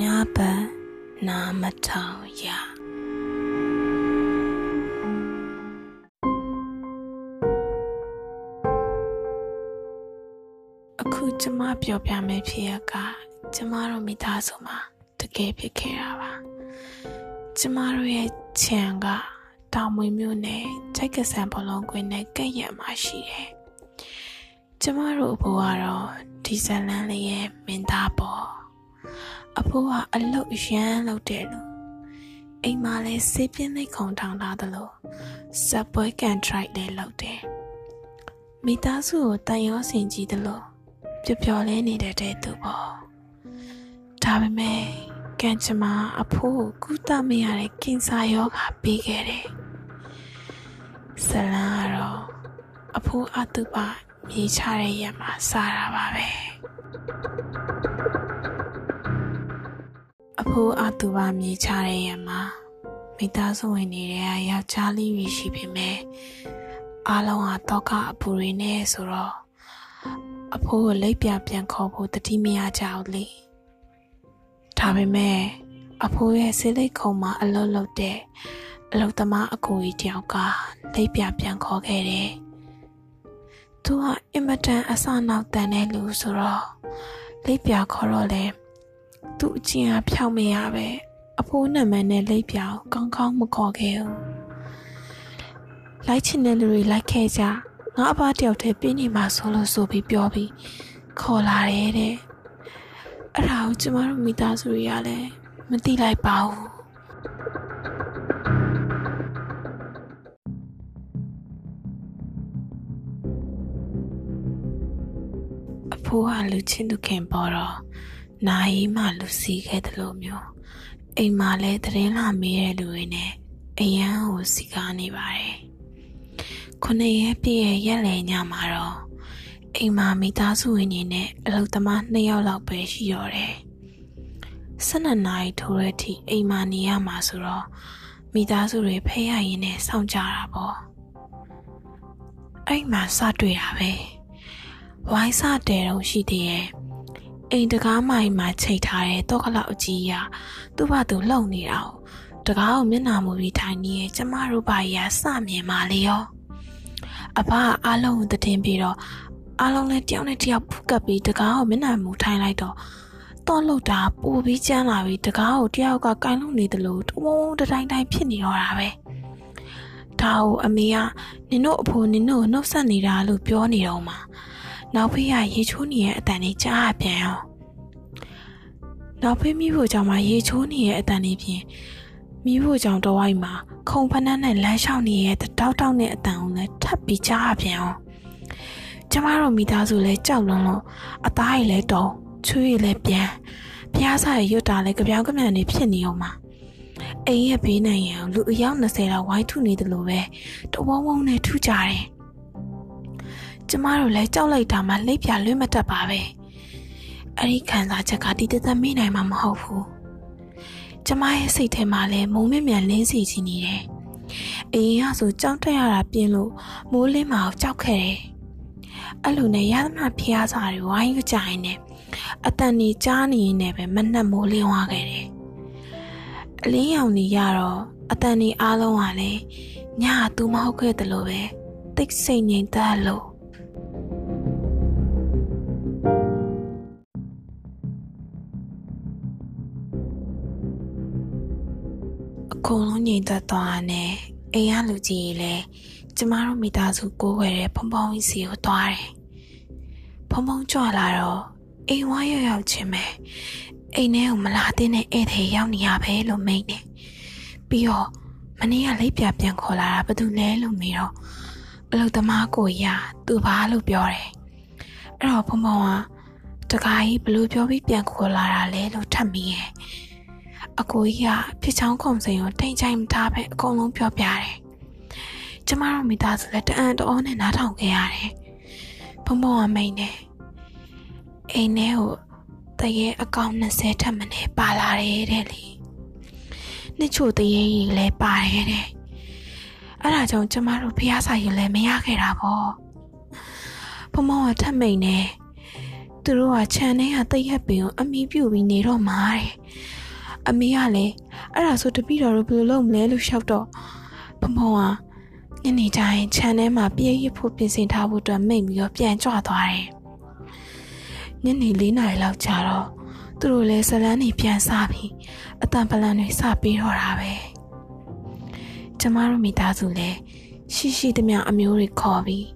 ညာပန်နာမထောင်ရအခုကျမပြောပြမယ့်ဖြစ်ရကကျမတို့မိသားစုမှာတကယ်ဖြစ်ခဲ့တာပါကျမတို့ရဲ့ခြံကတောင်မွေမြို့နယ်ချိုက်ကဆန်ဘလုံးကွင်းနဲ့ကဲ့ရမှာရှိတယ်ကျမတို့အဖိုးကတော့ဒီဇလန်လေးရဲ့မင်းသားပေါ့ အဖိုးကအလုတ်ရမ်းလုပ်တယ်လို့အိမ်မှာလည်းစေးပြင်းသိခုံထောင်ထားသလိုစပွဲကန်ထရိုက်လည်းလုပ်တယ်မိသားစုကိုတန်ရောစင်ကြည့်သလိုပျော်ပျော်လေးနေတဲ့တဲ့သူပေါ့ဒါပေမဲ့ကံကြမ္မာအဖိုးကိုကုသမရတဲ့ကင်ဆာရောဂါပြီးခဲ့တယ်ဇလန်ကတော့အဖိုးအတုပမြေချတဲ့ရက်မှာစားတာပါပဲ အဖိုးအတူပါမြေချတဲ့ရက်မှာမိသားစုဝင်နေတဲ့ယောက်ျားလေးတွေရှိပေမဲ့အားလုံးဟာတော့ကအပူတွေနဲ့ဆိုတော့အဖိုးကိုလိပ်ပြပြန်ခေါ်ဖို့တတိမရကြဘူးလေဒါပေမဲ့အဖိုးရဲ့စိတ်လိတ်ခုံမှာအလုတ်လုတ်တဲ့အလုတ်သမားအကူကြီးတယောက်ကလိပ်ပြပြန်ခေါ်ခဲ့တယ်သူကအင်မတန်အဆနောက်တန်တဲ့လူဆိုတော့လိပ်ပြခေါ်တော့လေ သူအချင်းအားဖြောက်မရပဲအဖိုးနာမည်နဲ့လိပ်ပြကောင်းကောင်းမခေါ်ခဲ့ဘူးလိုက်ချင်တဲ့လူတွေလိုက်ခဲ့ကြငါအဖတယောက်တည်းပြင်းနေမှာဆိုလို့ဆိုပြီးပြောပြီးခေါ်လာတယ်တဲ့အဲ့ဒါကိုကျမတို့မိသားစုတွေကလည်းမသိလိုက်ပါဘူးအဖိုးကလူချင်းသူခင်ပေါ်တော့ နိုင်မှလူစီခဲ့တယ်လို့မျိုးအိမ်မှာလဲတရင်လာမေးတဲ့လူတွေနဲ့အရန်ကိုစီကားနေပါတယ်ခုနှစ်ရက်ပြည့်ရဲ့ရက်လည်ညမှာတော့အိမ်မှာမိသားစုဝင်တွေနဲ့အလုပ်သမားနှစ်ယောက်လောက်ပဲရှိတော့တယ်၁၂နာရီထိုးတဲ့အထိအိမ်မှာနေရမှာဆိုတော့မိသားစုတွေဖဲရရင်နဲ့စောင့်ကြတာပေါ့အဲ့မှာစတွေ့တာပဲဝိုင်းစတဲတော့ရှိသေးရဲ့ အိမ်တကားမိုင်မှာချိန်ထားတဲ့တော့ကလောက်အကြီးရသူ့ဘာသူလှုပ်နေတာ哦တကားကိုမျက်နှာမူပြီးထိုင်နေရဲ့ကျမတို့ဘာကြီးကစမြင်ပါလေရောအဖအားလုံးကိုတည်င်းပြီးတော့အားလုံးလည်းတယောက်နဲ့တယောက်ဖုတ်ကပ်ပြီးတကားကိုမျက်နှာမူထိုင်လိုက်တော့တော့လှုပ်တာပိုပြီးကျန်းလာပြီးတကားကိုတယောက်ကကိုင်းလုံးနေတယ်လို့တုံးတုံးတိုင်းတိုင်းဖြစ်နေတော့တာပဲဒါကိုအမေကနင်တို့အဖိုးနင်တို့နှုတ်ဆက်နေတာလို့ပြောနေတော့မှာ နောက်ဖေးကရေချိုးနေရဲ့အတန်လေးကြားရပြန်ရောနောက်ဖေးမိဖို့ကြောင့်မှရေချိုးနေရဲ့အတန်လေးပြင်မိဖို့ကြောင့်တော့ဝိုက်မှာခုံဖနှန်းနဲ့လမ်းလျှောက်နေရဲ့တောက်တောက်နဲ့အတန်ကိုလည်းထပ်ပြီးကြားရပြန်ရောကျမတို့မိသားစုလည်းကြောက်လွန်းလို့အသားရည်လည်းတုံချွေးရည်လည်းပြန်ဖျားစားရရွတ်တာလည်းကြပြောင်းကြမြန်နေဖြစ်နေအောင်မှာအိမ်ရဲ့ဘေးနိုင်ရန်လူအယောက်20လောက်ဝိုင်းထုနေတယ်လို့ပဲတဝုံဝုံနဲ့ထူကြတယ် ကျမတို့လည်းကြောက်လိုက်တာမှလိပ်ပြလွတ်မတတ်ပါပဲအဲ့ဒီခံစားချက်ကတည်တသက်မေ့နိုင်မှာမဟုတ်ဘူးကျမရဲ့စိတ်ထဲမှာလည်းမုံမြမြန်လင်းစီချင်နေတယ်အရင်ကဆိုကြောက်တက်ရတာပြင်းလို့မိုးလင်းမှာကြောက်ခဲ့တယ်အဲ့လိုနဲ့ရသမျှဖျားစာတွေဝိုင်းကြိုင်နေအတန်နေကြားနေရင်လည်းပဲမနှက်မိုးလင်းသွားခဲ့တယ်အလင်းရောင်နေရတော့အတန်နေအားလုံးကလည်းညကသူမဟုတ်ခဲ့တယ်လို့ပဲတိတ်ဆိတ်ငြိမ်သက်လို့ ကုန်လုံးငြိမ်သက်သွားတယ်အိမ်ကလူကြီးလည်းကျမတို့မိသားစုကိုးဝယ်တဲ့ဖုံဖုံကြီးစီကိုသွားတယ်ဖုံဖုံကြွလာတော့အိမ်ဝါရောက်ရောက်ချင်းပဲအိမ်ထဲကိုမလာတဲ့နဲ့ဧည့်သည်ရောက်နေရပဲလို့မိန်တယ်ပြီးတော့မနေ့ကလိပ်ပြပြန်ခေါ်လာတာဘာလို့လဲလို့မေးတော့အလုသမားကိုရသူဘာလို့ပြောတယ်အဲ့တော့ဖုံဖုံကတခါကြီးဘလို့ပြောပြီးပြန်ခေါ်လာတာလဲလို့ထပ်မိရဲ့ အကိုကြီးကဖြစ်ချောင်းခုံစိန်ကိုထိန်ချိုင်မထားပဲအကုန်လုံးပြောပြတယ်ကျမတို့မိသားစုလည်းတအံ့တော်နဲ့နားထောင်ခဲ့ရတယ်ဖုံဖုံကမိန်တယ်အိမ်ထဲကိုတရေအကောင့်20ထပ်မနေပါလာတယ်တဲ့လေနှစ်ချို့တရေကြီးလည်းပါတယ်တဲ့အဲ့ဒါကြောင့်ကျမတို့ဖះစာရင်လည်းမရခဲ့တာပေါ့ဖမောကထပ်မိန်နေသူတို့ကခြံထဲကတိတ်ရက်ပင်ကိုအမိပြုတ်ပြီးနေတော့မှာတဲ့ အမေကလည်းအဲ့ဒါဆိုတပည့်တော်တို့ဘယ်လိုလုပ်မလဲလို့ရှောက်တော့ဖဖုံကညနေတိုင်းခြံထဲမှာပြေးရဖို့ပြင်ဆင်ထားဖို့အတွက်မိတ်ပြီးတော့ပြန်ကြွသွားတယ်ညနေ၄နာရီလောက်ကြာတော့သူတို့လည်းဇလန်းနေပြန်စားပြီးအတန်ပလန်တွေစပေးတော့တာပဲကျမတို့မိသားစုလည်းရှိရှိသမျှအမျိုးတွေခေါ်ပြီး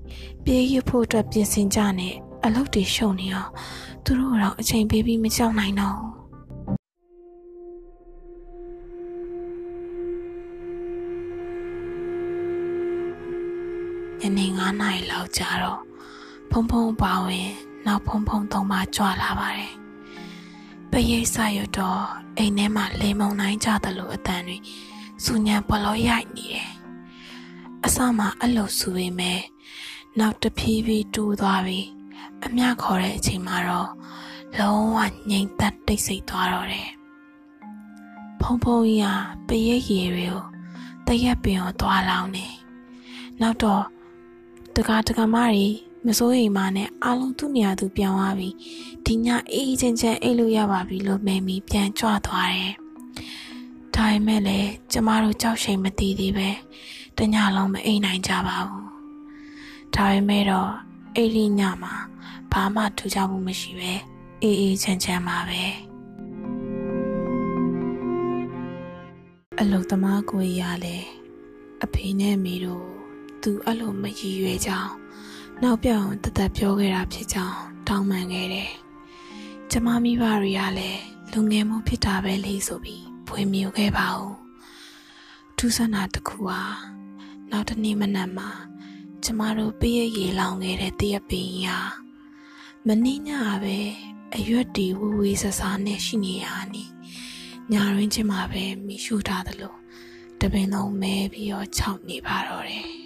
ပြေးရဖို့အတွက်ပြင်ဆင်ကြနဲ့အလုပ်တွေရှုံနေအောင်သူတို့တော့အချိန်ပေးပြီးမကြောက်နိုင်တော့ည 9နာရီလောက်ကြာတော့ဖုံဖုံပါဝင်နောက်ဖုံဖုံသုံးပါကြွလာပါတယ်ပရိတ်ဆရွတ်တော့အိမ်ထဲမှာလေမုံနိုင်ကြသလိုအတန်တွေစူညံပလောရိုက်နေတယ်အစမှအဲ့လိုစူပေမဲ့နောက်တဖြည်းဖြည်းတူးသွားပြီးအမျှခေါ်တဲ့အချိန်မှာတော့လုံးဝငြိမ်သက်တိတ်ဆိတ်သွားတော့တယ်ဖုံဖုံကြီးကပရိတ်ရည်တွေကိုတရက်ပင်ကိုသွားလောင်းနေနောက်တော့ တကားတကားမတွေမစိုးရိမ်မနဲ့အားလုံးသူ့နေရာသူပြောင်းသွားပြီဒီညအေးအေးချမ်းချမ်းအိတ်လို့ရပါပြီလို့မဲမီပြန်ကြွသွားတယ်ဒါပေမဲ့လည်းကျမတို့ကြောက်ရှိန်မသိသေးပဲတညလုံးမအိမ်နိုင်ကြပါဘူးဒါပေမဲ့တော့အဲ့ဒီညမှာဘာမှထူးခြားမှုမရှိပဲအေးအေးချမ်းချမ်းပါပဲအလုသမားကိုရလဲအဖေနဲ့မိတို့ သူအဲ့လိုမရည်ရွယ်ကြောင်းနောက်ပြောင်တသက်ပြောခဲ့တာဖြစ်ကြောင်းတောင်းပန်ခဲ့တယ်။ကျမမိဘတွေကလည်းလူငယ်မှုဖြစ်တာပဲလေဆိုပြီးဖွေမြူခဲ့ပါဦး။ထူးဆန်းတာတစ်ခုဟာနောက်တနေ့မနက်မှာကျမတို့ပြည့်ရည်လောင်ခဲ့တဲ့တရက်ပင်ရာမင်းညပဲအရွက်တီဝူဝေးဆဆာနဲ့ရှိနေရနီညာရင်းချင်းမှာပဲမိရှုထားသလိုတပင်လုံးမဲပြီးတော့ခြောက်နေပါတော့တယ်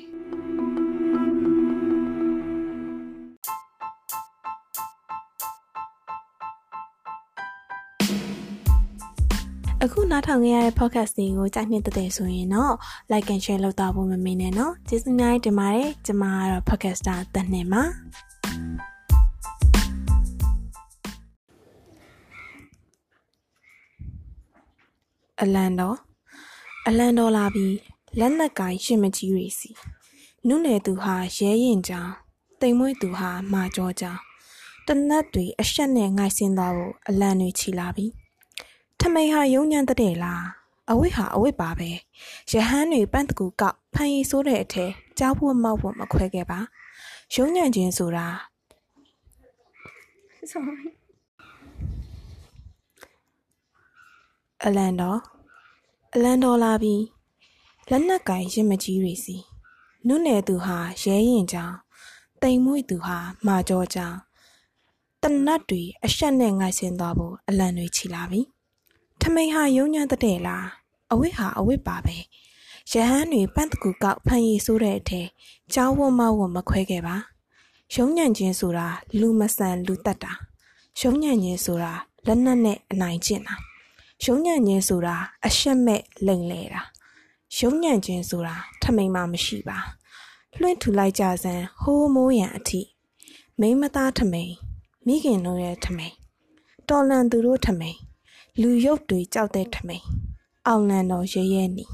အခုနားထောင်ခဲ့ရတဲ့ podcast တွေကိုကြိုက်နှစ်တဲ့ဆိုရင်တော့ like and share လုပ်တော့ဖို့မမေ့နဲ့နော်ကျေးဇူးများတင်ပါတယ်ကျွန်မကတော့ podcaster တနေ့မှာအလန်တော်အလန်တော်လာပြီးလက်နက်ကိုင်ရှင်မကြီးတွေစီနုနယ်သူဟာရဲရင်ကြောင်တိမ်မွေးသူဟာမာကြောကြောင်တနတ်တွေအရှက်နဲ့ငိုက်စင်းသွားဖို့အလန်တွေခြီလာပြီး ထမိန်ဟာယုံညံ့တဲ့လားအဝိဟာအဝိပါပဲရဟန်းတွေပန့်တကူကောက်ဖန်ရီဆိုးတဲ့အထဲကြောက်ဖို့မောက်ဖို့မခွဲခဲ့ပါယုံညံ့ခြင်းဆိုတာ sorry အလန်တော်အလန်တော်လာပြီးလက်နက်ကင်ရင်မကြီးတွေစီနုနယ်သူဟာရဲရင်ကြောင်တိမ်မွေ့သူဟာမာကြောကြောင်တနတ်တွေအရှက်နဲ့ငိုက်ဆင်းသွားဖို့အလံတွေချီလာပြီ ထမိန်ဟာယုံညံ့တဲ့လားအဝိဟာအဝိပါပဲရဟန်းတွေပန့်တကူကောက်ဖန်ရီဆိုးတဲ့အထဲကြောင်းဝမဝမခွဲခဲ့ပါရုံညံ့ခြင်းဆိုတာလူမဆန်လူတက်တာရုံညံ့ခြင်းဆိုတာလက်နက်နဲ့အနိုင်ကျင့်တာရုံညံ့ခြင်းဆိုတာအရှက်မဲ့လိမ်လေတာရုံညံ့ခြင်းဆိုတာထမိန်မှမရှိပါလွှင့်ထူလိုက်ကြစမ်းဟိုးမိုးရန်အထိမိမသားထမိန်မိခင်တို့ရဲ့ထမိန်တော်လန်သူတို့ထမိန် လူရုပ်တွေကြောက်တဲ့ထမိန်အောင်လန်တော်ရဲရဲနီ